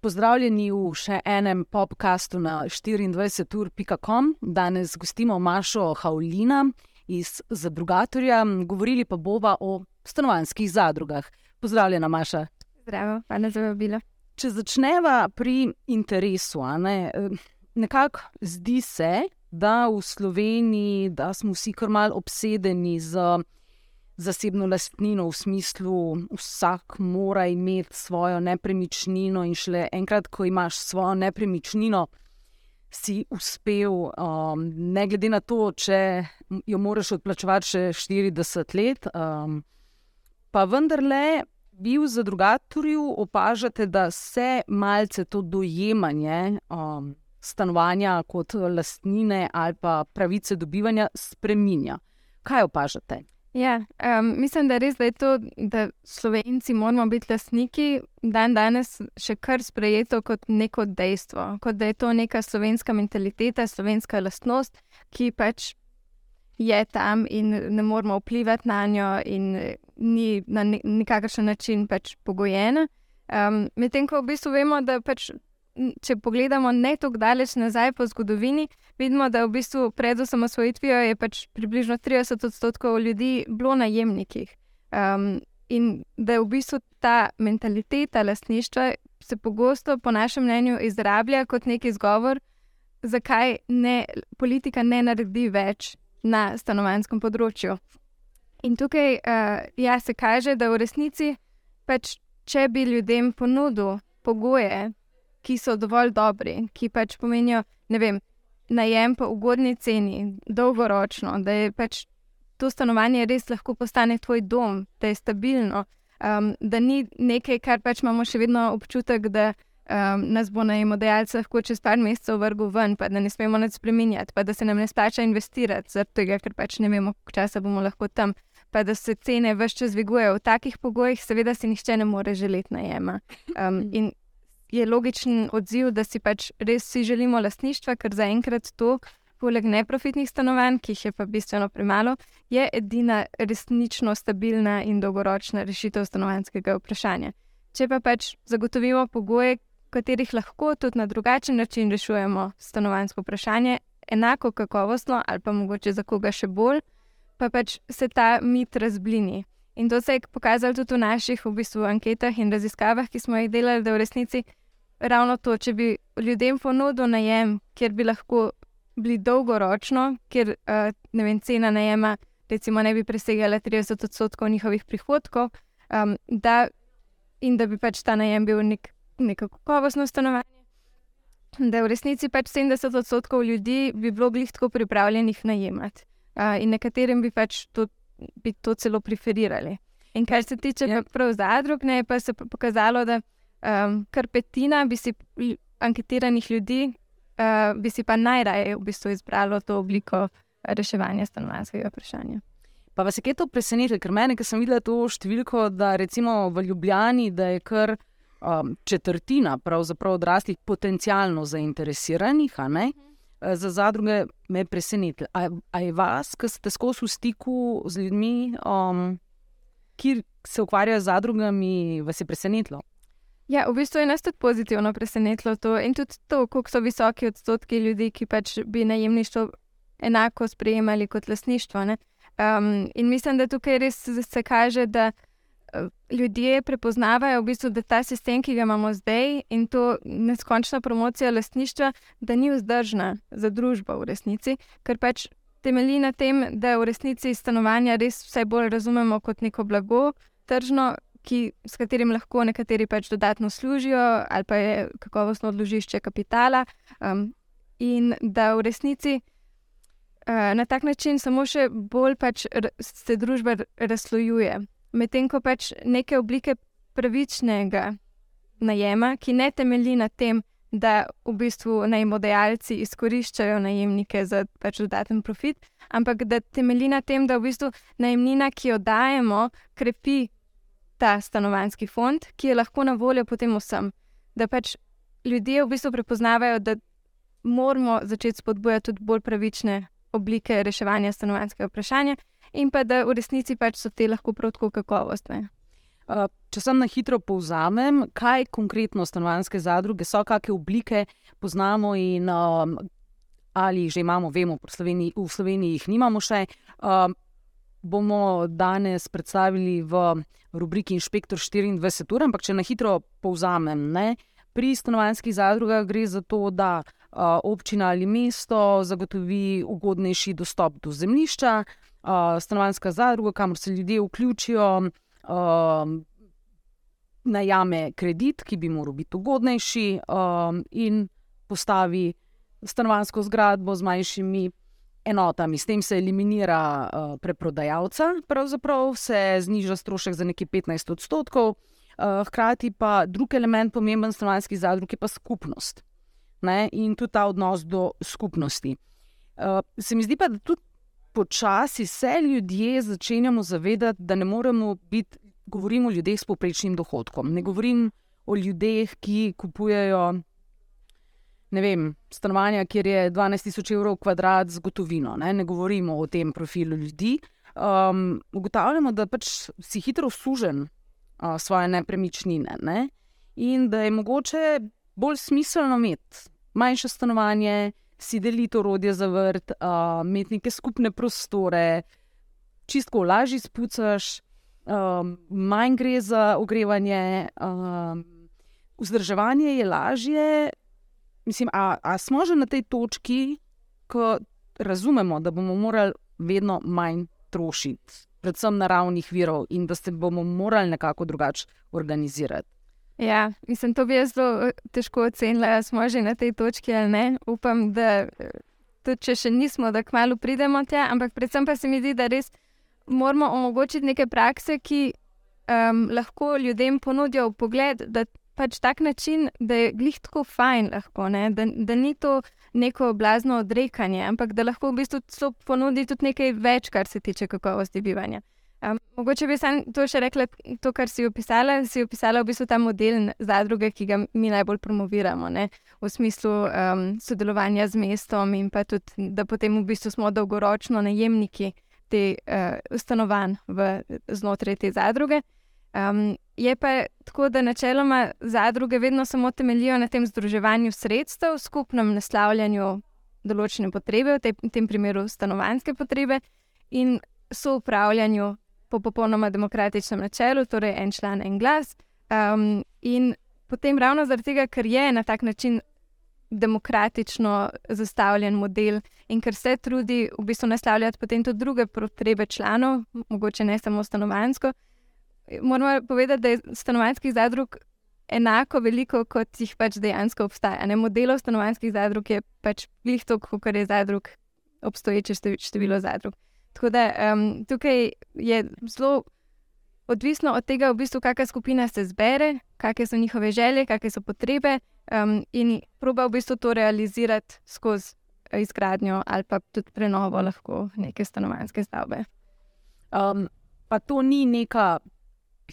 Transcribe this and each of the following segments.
Pozdravljeni v še enem podkastu na 24.com. Danes gostimo Mašo Haulina iz Zadrugatorja, govorili pa bova o stanovanjskih zadrugah. Pozdravljena, Maša. Zdravo, pa ne za bilo. Če začneva pri interesu, ne, nekako zdi se, da v Sloveniji da smo vsi kar mal obsedeni z zasebno lastnino, v smislu, vsak mora imeti svojo nepremičnino in šele enkrat, ko imaš svojo nepremičnino, si uspel, um, ne glede na to, če jo moraš odplačevati še 40 let. Um, pa vendarle, vi v zadrugatorju opažate, da se malce to dojemanje. Um, Stanovanja kot lastnine ali pa pravice dobivanja spremenja. Kaj opažate? Ja, um, mislim, da je res, da je to, da Slovenci moramo biti lastniki, dan danes še kar sprejeto kot neko dejstvo, kot da je to neka slovenska mentaliteta, slovenska lastnost, ki pač je tam in ne moramo vplivati na njo, in ni na nikakršen način pač pogojena. Um, Medtem ko v bistvu vemo, da pač če pogledamo ne tako daleč nazaj po zgodovini, vidimo, da v bistvu pred osamosvojitvijo je pač približno 30 odstotkov ljudi bilo najemnikih. Um, in da je v bistvu ta mentaliteta lastništva se pogosto, po našem mnenju, izrablja kot neki izgovor, zakaj ne, politika ne naredi več na stanovanjskem področju. In tukaj uh, ja, se kaže, da v resnici, pač, če bi ljudem ponudil pogoje, ki so dovolj dobri, ki pač pomenijo, ne vem, najem po ugodni ceni, dolgoročno, da je pač to stanovanje res lahko postane tvoj dom, da je stabilno, um, da ni nekaj, kar pač imamo še vedno občutek, da um, nas bo najemodajalec lahko čez par mesecev vrgel ven, pa da ne smemo nič spremenjati, pa da se nam ne splača investirati, zato ker pač ne vemo, koliko časa bomo lahko tam. Pa da se cene vse čas dvigujejo v takih pogojih, seveda si nihče ne more želeti najema. Um, in je logičen odziv, da si pač res vsi želimo lastništva, ker zaenkrat to, poleg neprofitnih stanovanj, ki jih je pa bistveno premalo, je edina resnično stabilna in dolgoročna rešitev stanovanjskega vprašanja. Če pa pač zagotovimo pogoje, v katerih lahko tudi na drugačen način rešujemo stanovanjsko vprašanje, enako kakovostno ali pa mogoče za koga še bolj, pa pač se ta mit razblini. In to se je pokazalo tudi v naših v bistvu, anketah in raziskavah, ki smo jih delali, da v resnici ravno to, če bi ljudem ponudil najem, kjer bi lahko bili dolgoročno, ker vem, cena najema recimo, ne bi presegala 30 odstotkov njihovih prihodkov, um, da, in da bi pač ta najem bil nek, neko kakovostno stanovanje. Da v resnici pač 70 odstotkov ljudi bi bilo glih tako pripravljenih najemati, uh, in nekaterim bi pač to, bi to celo preferirali. In kar se tiče ja. prav zadrug, ne, pa se je pokazalo, da um, kar petina bi si anketiranih ljudi, uh, bi si pa najraje v bistvu izbralo to obliko reševanja stanovanjskega vprašanja. Pa vas je kaj to presenetilo, ker meni, ki sem videla to številko, da recimo v Ljubljani, da je kar um, četrtina odraslih potencialno zainteresiranih, a ne? Eh, za zadruge me je presenetilo. Ali je vas, ki ste skozi v stiku z ljudmi, um, ki se ukvarjajo z zadrugami, vas je presenetilo? Ja, v bistvu je nas tudi pozitivno presenetilo to in tudi to, koliko so visoki odstotki ljudi, ki pač bi najemništvo enako sprejemali kot lasništvo. Um, in mislim, da tukaj res se kaže, da ljudje prepoznavajo, v bistvu, da ta sistem, ki ga imamo zdaj in to neskončna promocija lasništva, da ni vzdržna za družbo v resnici, ker pač temelji na tem, da v resnici stanovanja res vse bolj razumemo kot neko blago, tržno, ki, s katerim lahko nekateri pač dodatno služijo, ali pa je kakovostno odložišče kapitala, um, in da v resnici uh, na tak način samo še bolj pač se družba razslojuje. Medtem ko pač neke oblike pravičnega najema, ki ne temelji na tem, da v bistvu najemodajalci izkoriščajo najemnike za pač dodaten profit, ampak da temelji na tem, da v bistvu najemnina, ki jo dajemo, krepi ta stanovanjski fond, ki je lahko na voljo potem vsem. Da pač ljudje v bistvu prepoznavajo, da moramo začeti spodbujati tudi bolj pravične oblike reševanja stanovanjskega vprašanja in pa da v resnici pač so te lahko prav tako kakovostne. Če sem na hitro povzamem, kaj konkretno stanovanske zadruge so, kakšne oblike poznamo in um, ali jih že imamo, vemo, v Sloveniji, v Sloveniji jih nimamo še. Um, bomo danes predstavili v rubriki Inšpektor 24 ur, ampak če na hitro povzamem, ne, pri stanovanskih zadrugah gre za to, da uh, občina ali mesto zagotovi ugodnejši dostop do zemljišča, uh, stanovanska zadruga, kamor se ljudje vključijo. Um, najame kredit, ki bi moral biti ugodnejši, um, in postavi stanovansko zgradbo z manjšimi enotami. S tem se eliminira uh, preprodajalca, pravzaprav se zniža strošek za nekaj 15 odstotkov, uh, hkrati pa drugi element pomemben stanovanskih zadrug je pa skupnost ne? in tudi ta odnos do skupnosti. Uh, se mi zdi pa, da tudi počasi se ljudje začenjamo zavedati, da ne moremo biti govorim o ljudeh s poprečnim dohodkom. Ne govorim o ljudeh, ki kupujejo vem, stanovanja, kjer je 12.000 evrov kvadrat z gotovino. Ne, ne govorimo o tem profilu ljudi. Um, ugotavljamo, da pač si hitro sužen uh, svoje nepremičnine ne, in da je mogoče bolj smiselno imeti manjše stanovanje, si deliti orodje za vrt, uh, imeti neke skupne prostore, čistko lažje spucaš um, manj gre za ogrevanje, um, vzdrževanje je lažje. Mislim, a, a smo že na tej točki, ko razumemo, da bomo morali vedno manj trošiti, predvsem naravnih virov, in da se bomo morali nekako drugače organizirati. Ja, mislim, to bi jaz zelo eh, težko ocenila, ali smo že na tej točki ali ne. Upam, da eh, tudi če še nismo, da kmalo pridemo tja, ampak predvsem pa se mi zdi, da res moramo omogočiti neke prakse, ki um, lahko ljudem ponudijo pogled, da pač tak način, da je glih tako fajn, lahko, da, da ni to neko blazno odrekanje, ampak da lahko v bistvu ponudi tudi nekaj več, kar se tiče kakovosti bivanja. Um, mogoče bi sam to še rekla, to, kar si opisala. Si opisala v bistvu ta model zadruge, ki ga mi najbolj promoviramo, ne? v smislu um, sodelovanja z mestom in pa tudi, da potem v bistvu smo dolgoročno najemniki te uh, stanovanj znotraj te zadruge. Um, je pa tako, da načeloma zadruge vedno samo temeljijo na tem združevanju sredstev, skupnem naslavljanju določene potrebe, v, te, v tem primeru stanovanske potrebe, in soupravljanju po popolnoma demokratičnem načelu, torej en član, en glas. Um, in potem ravno zaradi tega, ker je na tak način demokratično zastavljen model in ker se trudi v bistvu naslavljati potem tudi druge potrebe članov, mogoče ne samo stanovansko. Moramo povedati, da je stanovanskih zadrug enako veliko, kot jih pač dejansko obstaja. Ne? Modelov stanovanskih zadrug je pač plih toliko, kot je zadrug, obstoječe število zadrug. Tako da um, tukaj je zelo odvisno od tega, v bistvu, kakšna skupina se zbere, kakšne so njihove želje, kakšne so potrebe, um, in proba v bistvu to realizirati skozi izgradnjo ali pa tudi prenovo lahko neke stanovanske stavbe. Um, pa to ni neka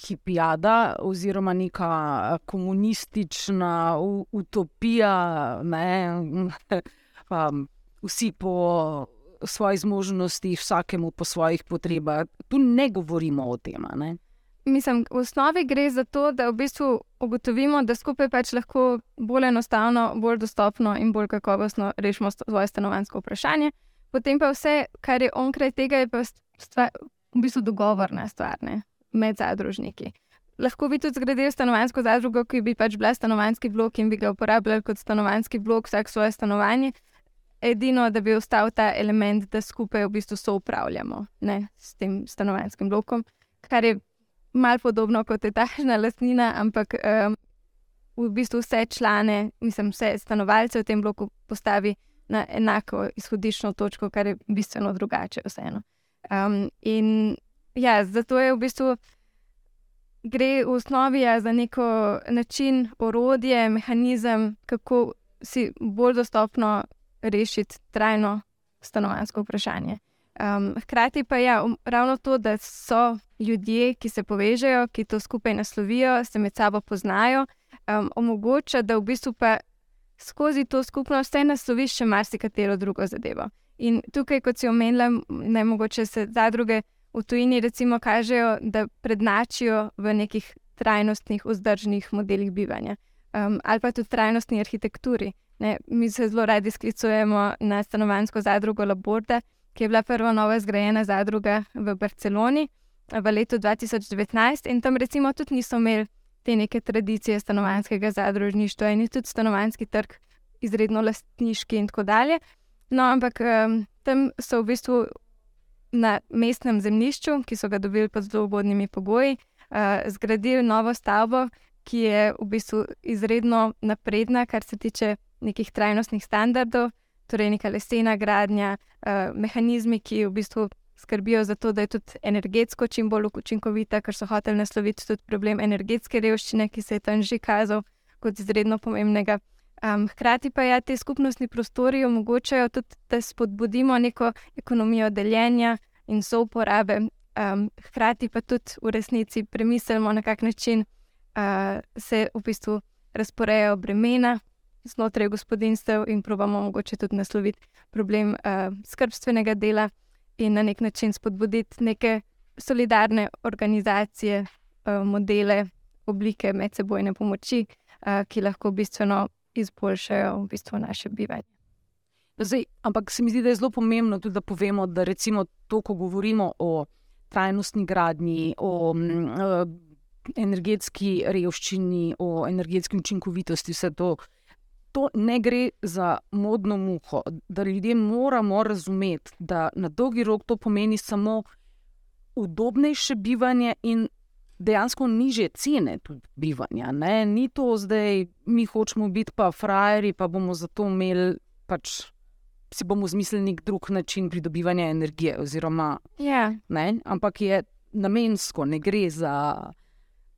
hipijada oziroma neka komunistična utopija, ne, um, vsi po svojih zmožnostih, vsakemu po svojih potrebah. Tu ne govorimo o tem. Ne? Mislim, v osnovi gre za to, da v bistvu ugotovimo, da skupaj pač lahko bolj enostavno, bolj dostopno in bolj kakovostno rešimo svoje stanovansko vprašanje. Potem pa vse, kar je onkraj tega, je pa stvar, v bistvu dogovorna stvar ne, med zadružniki. Lahko bi tudi zgradili stanovansko zadrugo, ki bi pač bila stanovanski blok in bi ga uporabljali kot stanovanski blok, vsak svoje stanovanje. Edino, da bi ostal ta element, da skupaj v bistvu soupravljamo ne, s tem stanovanskim blokom, kar je malo podobno kot je tašna lastnina, ampak um, v bistvu vse člane, mislim, vse stanovalce v tem bloku postavi na enako izhodiščno točko, kar je bistveno drugače. Vseeno. Um, in ja, zato je v bistvu. Gre v osnovi ja, za neko način, orodje, mehanizem, kako si bolj dostopno rešiti trajno stanovansko vprašanje. Um, hkrati pa je ja, um, ravno to, da so ljudje, ki se povežejo, ki to skupaj naslovijo, se med sabo poznajo, um, omogoča, da v bistvu pa skozi to skupnost vse nasloviš še marsikatero drugo zadevo. In tukaj, kot si omenila, ne mogoče se zadruge v tujini recimo kažejo, da prednačijo v nekih trajnostnih, vzdržnih modelih bivanja um, ali pa tudi trajnostni arhitekturi. Ne, mi se zelo radi sklicujemo na stanovansko zadrugo Laborda, ki je bila prva nova zgrajena zadruga v Barceloni v letu 2019 in tam recimo tudi niso imeli te neke tradicije stanovanskega zadružništva in je tudi stanovanski trg izredno lastniški in tako dalje. No, ampak um, tam so v bistvu na mestnem zemljišču, ki so ga dobili pod zelo ugodnimi pogoji, uh, zgradili novo stavbo, ki je v bistvu izredno napredna, kar se tiče nekih trajnostnih standardov, torej neka lesena gradnja, uh, mehanizmi, ki v bistvu skrbijo za to, da je tudi energetsko čim bolj učinkovita, ker so hoteli nasloviti tudi problem energetske revščine, ki se je tam že kazal kot izredno pomembnega. Um, hkrati pa ja, te skupnostni prostori omogočajo tudi, da spodbudimo neko ekonomijo deljenja in souporabe, um, hkrati pa tudi v resnici premislimo, na kak način uh, se v bistvu razporejajo bremena znotraj gospodinstev in probamo mogoče tudi nasloviti problem uh, skrbstvenega dela in na nek način spodbuditi neke solidarne organizacije, uh, modele, oblike medsebojne pomoči, uh, ki lahko bistveno izboljšajo v bistvu naše bivanje. Zdaj, ampak se mi zdi, da je zelo pomembno tudi, da povemo, da recimo to, ko govorimo o trajnostni gradnji, o m, uh, energetski revščini, o energetski učinkovitosti, vse to. To ne gre za modno muho, da ljudje moramo razumeti, da na dolgi rok to pomeni samo udobnejše bivanje in dejansko niže cene bivanja. Ne? Ni to zdaj, mi hočemo biti pa frajeri, pa bomo zato imeli pač. Si bomo zmislili nek drug način pridobivanja energije, oziroma, ja. ne, ampak je namensko, ne gre za.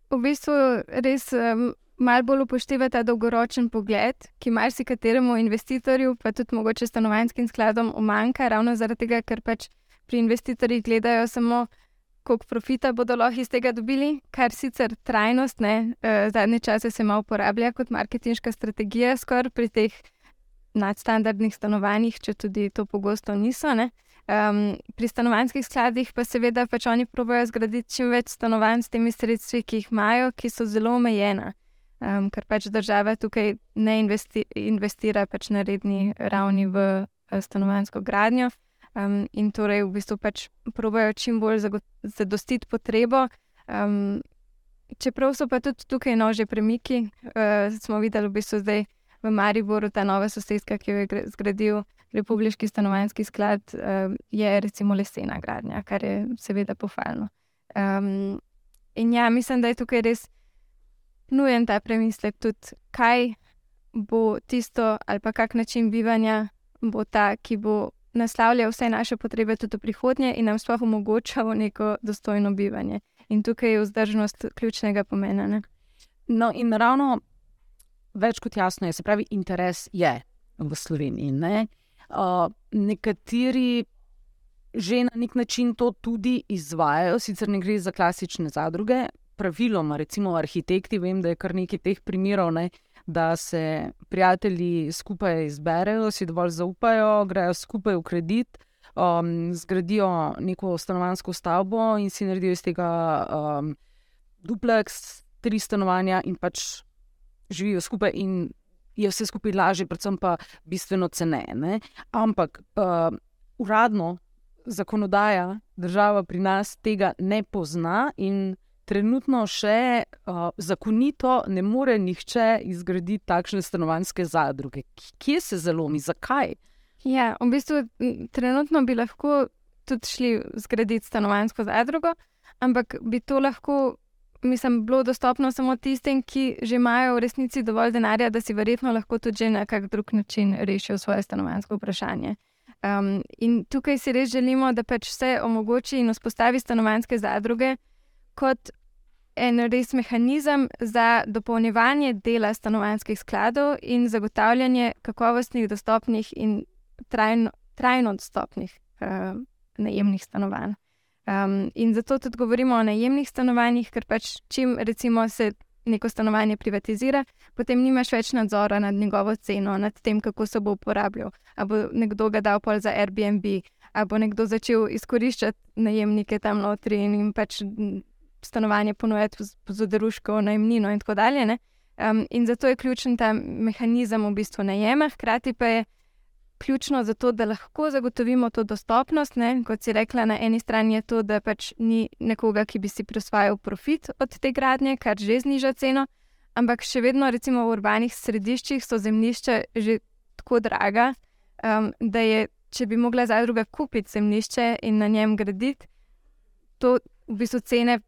V bistvu res um, malo bolj upošteva ta dolgoročen pogled, ki marsikateremu investitorju, pa tudi mogoče stanovanjskim skladom, umanka, ravno zaradi tega, ker pač pri investitorjih gledajo samo koliko profita bodo lahko iz tega dobili, kar sicer trajnost, ne, uh, zadnje čase se malo uporablja kot marketinška strategija, skoraj pri teh nadstandardnih stanovanjih, če tudi to pogosto niso. Um, pri stanovanjskih skladih pa seveda pač oni pravijo zgraditi čim več stanovanj s temi sredstvi, ki jih imajo, ki so zelo omejena. Um, ker pač država tukaj ne investi investira pač na redni ravni v uh, stanovanjsko gradnjo. Um, in torej v bistvu pač probojajo čim bolj zadostiti potrebo. Um, čeprav so pa tudi tukaj nože premiki, uh, smo videli v bistvu zdaj v Mariboru ta nova sosedska, ki jo je zgradil Republiki stanovanjski sklad, uh, je recimo lesena gradnja, kar je seveda pohvalno. Um, in ja, mislim, da je tukaj res nujen ta premislek, tudi kaj bo tisto ali pa kak način bivanja bo ta, ki bo naslavlja vse naše potrebe tudi v prihodnje in nam sploh omogoča neko dostojno bivanje. In tukaj je vzdržnost ključnega pomena. Ne? No, in ravno več kot jasno je, se pravi, interes je v Sloveniji. Ne? Uh, nekateri že na nek način to tudi izvajajo, sicer ne gre za klasične zadruge, praviloma, recimo arhitekti, vem, da je kar nekaj teh primerov. Ne? da se prijatelji skupaj izberejo, si dovolj zaupajo, grejo skupaj v kredit, um, zgradijo neko stanovansko stavbo in si naredijo iz tega um, dupleks, tri stanovanja in pač živijo skupaj. Je vse skupaj lažje, predvsem pa bistveno ceneje. Ampak uh, uradno zakonodaja, država pri nas tega ne pozna in trenutno še uh, zakonito ne more nihče izgraditi takšne stanovanske zadruge. Kje se zalomi, zakaj? Ja, v bistvu trenutno bi lahko tudi šli zgraditi stanovansko zadrugo, ampak bi to lahko. Mislim, bilo dostopno samo tistim, ki že imajo v resnici dovolj denarja, da si verjetno lahko tudi na kak drug način rešijo svoje stanovansko vprašanje. Um, in tukaj si res želimo, da pač vse omogoči in vzpostavi stanovanske zadruge, kot en res mehanizem za dopolnjevanje dela stanovanjskih skladov in zagotavljanje kakovostnih, dostopnih in trajno, trajno dostopnih uh, najemnih stanovanj. Um, in zato tudi govorimo o najemnih stanovanjih, ker pač čim recimo se neko stanovanje privatizira, potem nimaš več nadzora nad njegovo ceno, nad tem, kako se bo uporabljal. Ali bo nekdo ga dal pol za Airbnb, ali bo nekdo začel izkoriščati najemnike tam notri in jim pač stanovanje ponujati z oderuško najemnino in tako dalje. Um, in zato je ključen ta mehanizem v bistvu najema, hkrati pa je ključno za to, da lahko zagotovimo to dostopnost. Ne? Kot si rekla, na eni strani je to, da pač ni nekoga, ki bi si prisvajal profit od te gradnje, kar že zniža ceno, ampak še vedno, recimo v urbanih središčih, so zemljišča že tako draga, um, da je, če bi mogla zadruga kupiti zemljišče in na njem graditi, to v bistvu cene.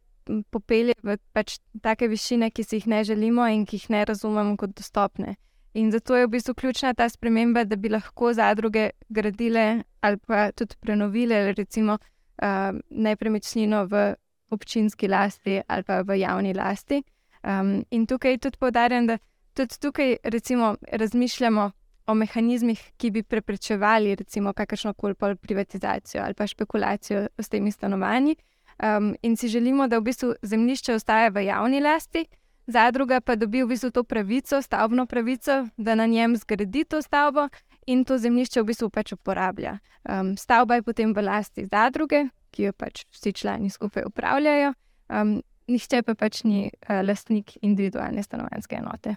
Popelje v pač take višine, ki si jih ne želimo in ki jih ne razumemo kot dostopne. In zato je v bistvu ključna ta sprememba, da bi lahko zadruge gradile ali pa tudi prenovile, recimo, uh, nepremičnino v občinski lasti ali pa v javni lasti. Um, in tukaj tudi podarjam, da tudi tukaj recimo, razmišljamo o mehanizmih, ki bi preprečevali kakršno koli privatizacijo ali pa špekulacijo s temi stanovanji. Um, in si želimo, da v bistvu zemljišče ostaje v javni lasti zadruga pa dobi v bistvu to pravico, stavbno pravico, da na njem zgradi to stavbo in to zemljišče v bistvu pač uporablja. Um, stavba je potem v lasti zadruge, ki jo pač vsi člani skupaj upravljajo, um, nihče pa pač ni uh, lastnik individualne stanovanske enote.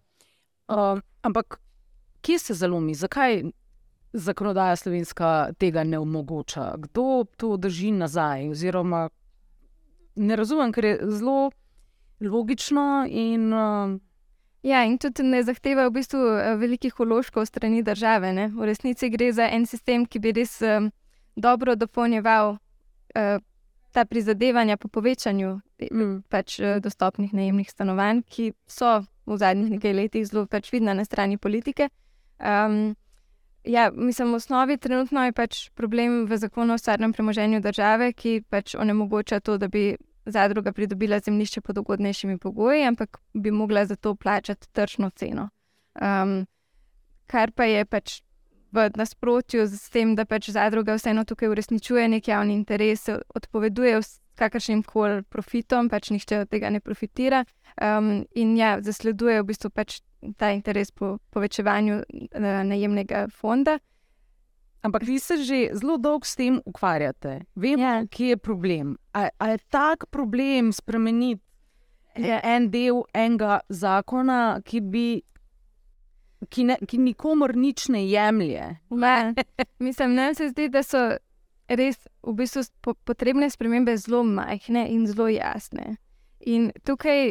Uh, ampak kje se zalomi, zakaj zakonodaja slovenska tega ne omogoča? Kdo to drži nazaj? Oziroma, ne razumem, ker je zelo logično. In, uh, ja, in tudi ne zahteva v bistvu uh, velikih uložkov strani države. Ne? V resnici gre za en sistem, ki bi res um, dobro dopolnjeval uh, ta prizadevanja po povečanju mm. pač, uh, dostopnih najemnih stanovanj, ki so v zadnjih nekaj letih zelo pač vidna na strani politike. Um, Ja, mislim, v osnovi trenutno je pač problem v zakonu o stvarnem premoženju države, ki pač onemogoča to, da bi zadruga pridobila zemljišče pod ugodnejšimi pogoji, ampak bi mogla za to plačati tržno ceno. Um, kar pa je pač v nasprotju z tem, da pač zadruga vseeno tukaj uresničuje nek javni interes, odpoveduje kakršnim koli profitom, pač nihče od tega ne profitira um, in ja, zasleduje v bistvu pač ta interes po povečevanju uh, najemnega fonda. Ampak vi se že zelo dolgo s tem ukvarjate. Yeah. Ja. kje je problem. Ali je tak problem spremeniti yeah. en del enega zakona, ki bi. Ki, ne, ki nikomor nič ne jemlje. Ne. Mislim, da se zdi, da so res v bistvu po, potrebne spremembe zelo majhne in zelo jasne. In tukaj,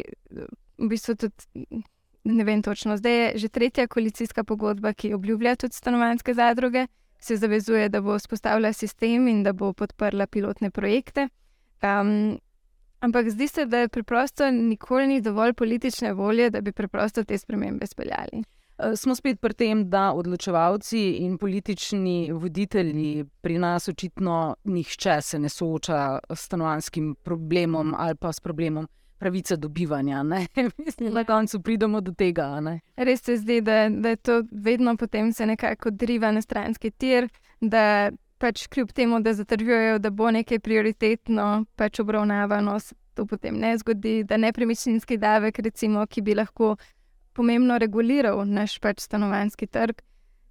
v bistvu, tudi ne vem točno, zdaj je že tretja koalicijska pogodba, ki obljublja tudi stanovanske zadruge se zavezuje, da bo vzpostavila sistem in da bo podprla pilotne projekte. Um, ampak zdi se, da je preprosto nikoli ni dovolj politične volje, da bi preprosto te spremembe speljali. E, smo spet pri tem, da odločevalci in politični voditelji pri nas očitno nihče se ne sooča s stanovanskim problemom ali pa s problemom pravice dobivanja. Mislim, na koncu pridemo do tega. Res se zdi, da, da je to vedno potem se nekako driva na stranski tir, da pač kljub temu, da zatrjujejo, da bo nekaj prioritetno pač obravnavano, se to potem ne zgodi, da nepremičninski davek, recimo, ki bi lahko pomembno reguliral naš pač stanovanski trg,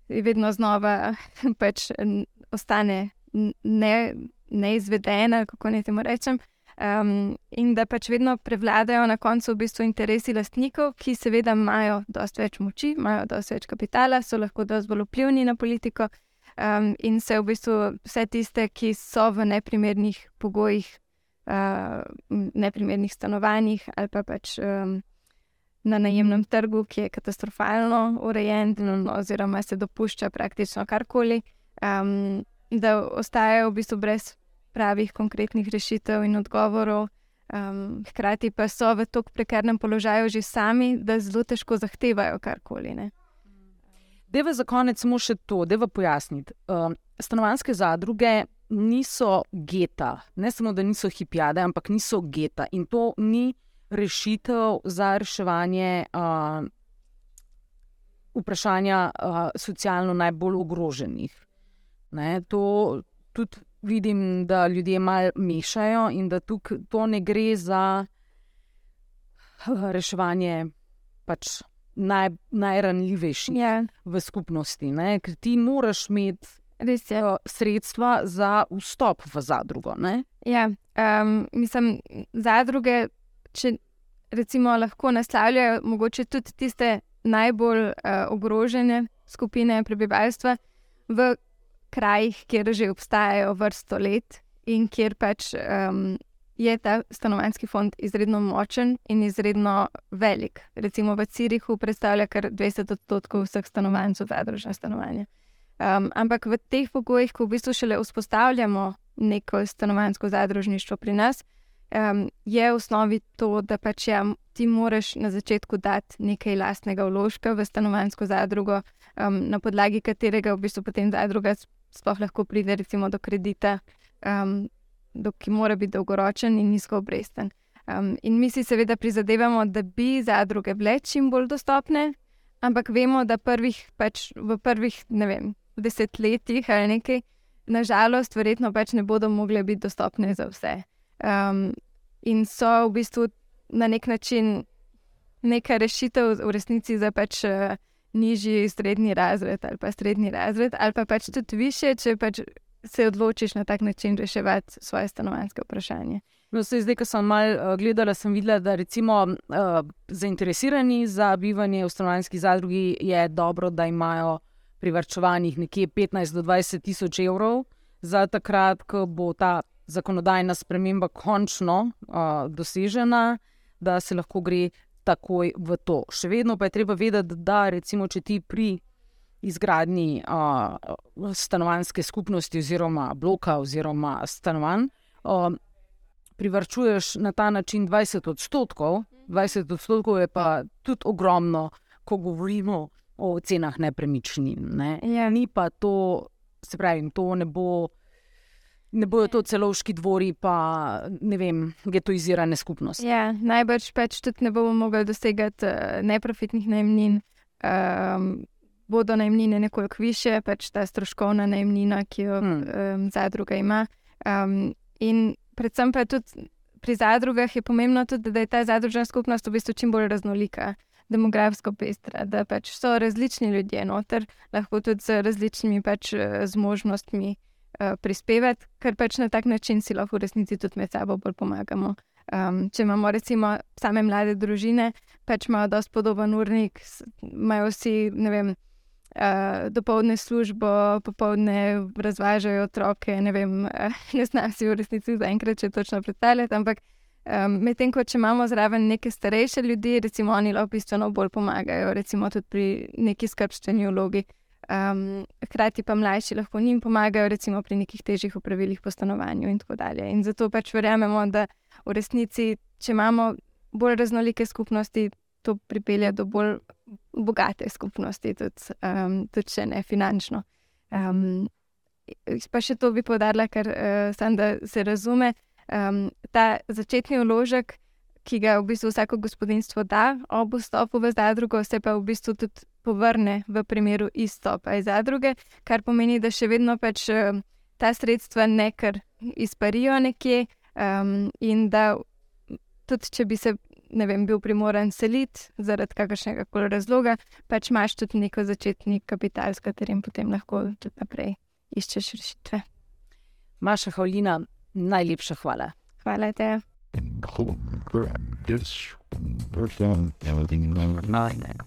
vedno znova pač ostane ne, neizvedena, kako naj temu rečem. Um, in da pač vedno prevladajo na koncu v bistvu interesi lastnikov, ki seveda imajo dosta več moči, imajo dosta več kapitala, so lahko dosti bolj vplivni na politiko um, in se v bistvu vse tiste, ki so v neprimernih pogojih, uh, neprimernih stanovanjih ali pa pač um, na najemnem trgu, ki je katastrofalno urejen, oziroma se dopušča praktično karkoli, um, da ostajajo v bistvu brez pravih, konkretnih rešitev in odgovorov. Um, hkrati pa so v tako prekernem položaju že sami, da zelo težko zahtevajo karkoli. Deva za konec samo še to, da va pojasniti. Um, stanovanske zadruge niso geta, ne samo da niso hipijade, ampak niso geta in to ni rešitev za reševanje uh, vprašanja uh, socialno najbolj ogroženih. Ne, to tudi vidim, da ljudje malo mešajo in da tukaj to ne gre za reševanje pač naj, najranljivejših Ja, v skupnosti. Ne? Ker ti moraš imeti res je. eh, sredstva za vstop v zadrugo. Ne? Ja, um, mislim, zadruge, če recimo lahko naslavljajo mogoče tudi tiste najbolj uh, ogrožene skupine prebivalstva v krajih, kjer že obstajajo vrsto let in kjer pač um, je ta stanovanjski fond izredno močen in izredno velik. Recimo v Cirihu predstavlja kar 20 odstotkov vseh stanovanj so zadružna stanovanja. Um, ampak v teh pogojih, ko v bistvu šele vzpostavljamo neko stanovanjsko zadružništvo pri nas, um, je v osnovi to, da pač ja, ti moraš na začetku dati nekaj lastnega vložka v stanovanjsko zadrugo, um, na podlagi katerega v bistvu potem zadruga sploh lahko pride recimo do kredita, um, do, ki mora biti dolgoročen in nizko obresten. Um, in mi si seveda prizadevamo, da bi zadruge bile čim bolj dostopne, ampak vemo, da prvih, pač v prvih vem, desetletjih ali nekaj, nažalost, verjetno pač ne bodo mogle biti dostopne za vse. Um, in so v bistvu na nek način neka rešitev v resnici za pač uh, nižji srednji razred ali pa srednji razred, ali pa pač tudi više, če pač se odločiš na tak način reševati svoje stanovanjske vprašanje. No, sej, zdaj, ko sem malo uh, gledala, sem videla, da recimo uh, zainteresirani za bivanje v stanovanjski zadrugi je dobro, da imajo privrčovanih nekje 15 do 20 tisoč evrov za takrat, ko bo ta zakonodajna sprememba končno uh, dosežena, da se lahko gre takoj v to. Še vedno pa je treba vedeti, da recimo, če ti pri izgradnji uh, stanovanjske skupnosti oziroma bloka oziroma stanovanj uh, privrčuješ na ta način 20 odstotkov, 20 odstotkov je pa tudi ogromno, ko govorimo o cenah nepremičnin. Ne? Ja. Ni pa to, se pravi, to ne bo. Ne bojo to celovški dvori, pa ne vem, getoizirane skupnosti. Ja, najbrž pač tudi ne bomo mogli dosegati uh, neprofitnih najemnin. Um, bodo najemnine nekoliko više, pač ta stroškovna najemnina, ki jo Hmm. um, zadruga ima. Um, in predvsem pa tudi pri zadrugah je pomembno tudi, da je ta zadružna skupnost v bistvu čim bolj raznolika. Demografsko pestra, da pač so različni ljudje noter, lahko tudi z različnimi pač, eh, zmožnostmi uh, prispevati, ker pač na tak način si lahko v resnici tudi med sabo bolj pomagamo. Um, če imamo recimo same mlade družine, pač imajo dosti podoben urnik, imajo vsi, ne vem, uh, dopoledne službo, popoldne razvažajo otroke. Ne, vem, uh, ne znam si v resnici zaenkrat še točno predstavljati, ampak um, medtem ko če imamo zraven neke starejše ljudi, recimo oni lahko bistveno bolj pomagajo, recimo tudi pri neki skrbstveni vlogi. Um, hkrati pa mlajši lahko njim pomagajo, recimo pri nekih težjih opravilih po stanovanju in tako dalje. In zato pač verjamemo, da v resnici, če imamo bolj raznolike skupnosti, to pripelje do bolj bogate skupnosti, tudi, um, tudi če ne finančno. Um, pa še to bi povdarila, ker uh, sem, da se razume. Um, ta začetni vložek, ki ga v bistvu vsako gospodinstvo da ob vstopu v zadrugo, se pa v bistvu tudi povrne v primeru izstopa iz zadruge, kar pomeni, da še vedno pač uh, ta sredstva nekar izparijo nekje um, in da tudi če bi se ne vem, bil primoran seliti zaradi kakršnega koli razloga, pač imaš tudi neko začetni kapital, s katerim potem lahko tudi naprej iščeš rešitve. Maša Havlina, najlepša hvala. Hvala te. and cool crap. This person, everything number nine.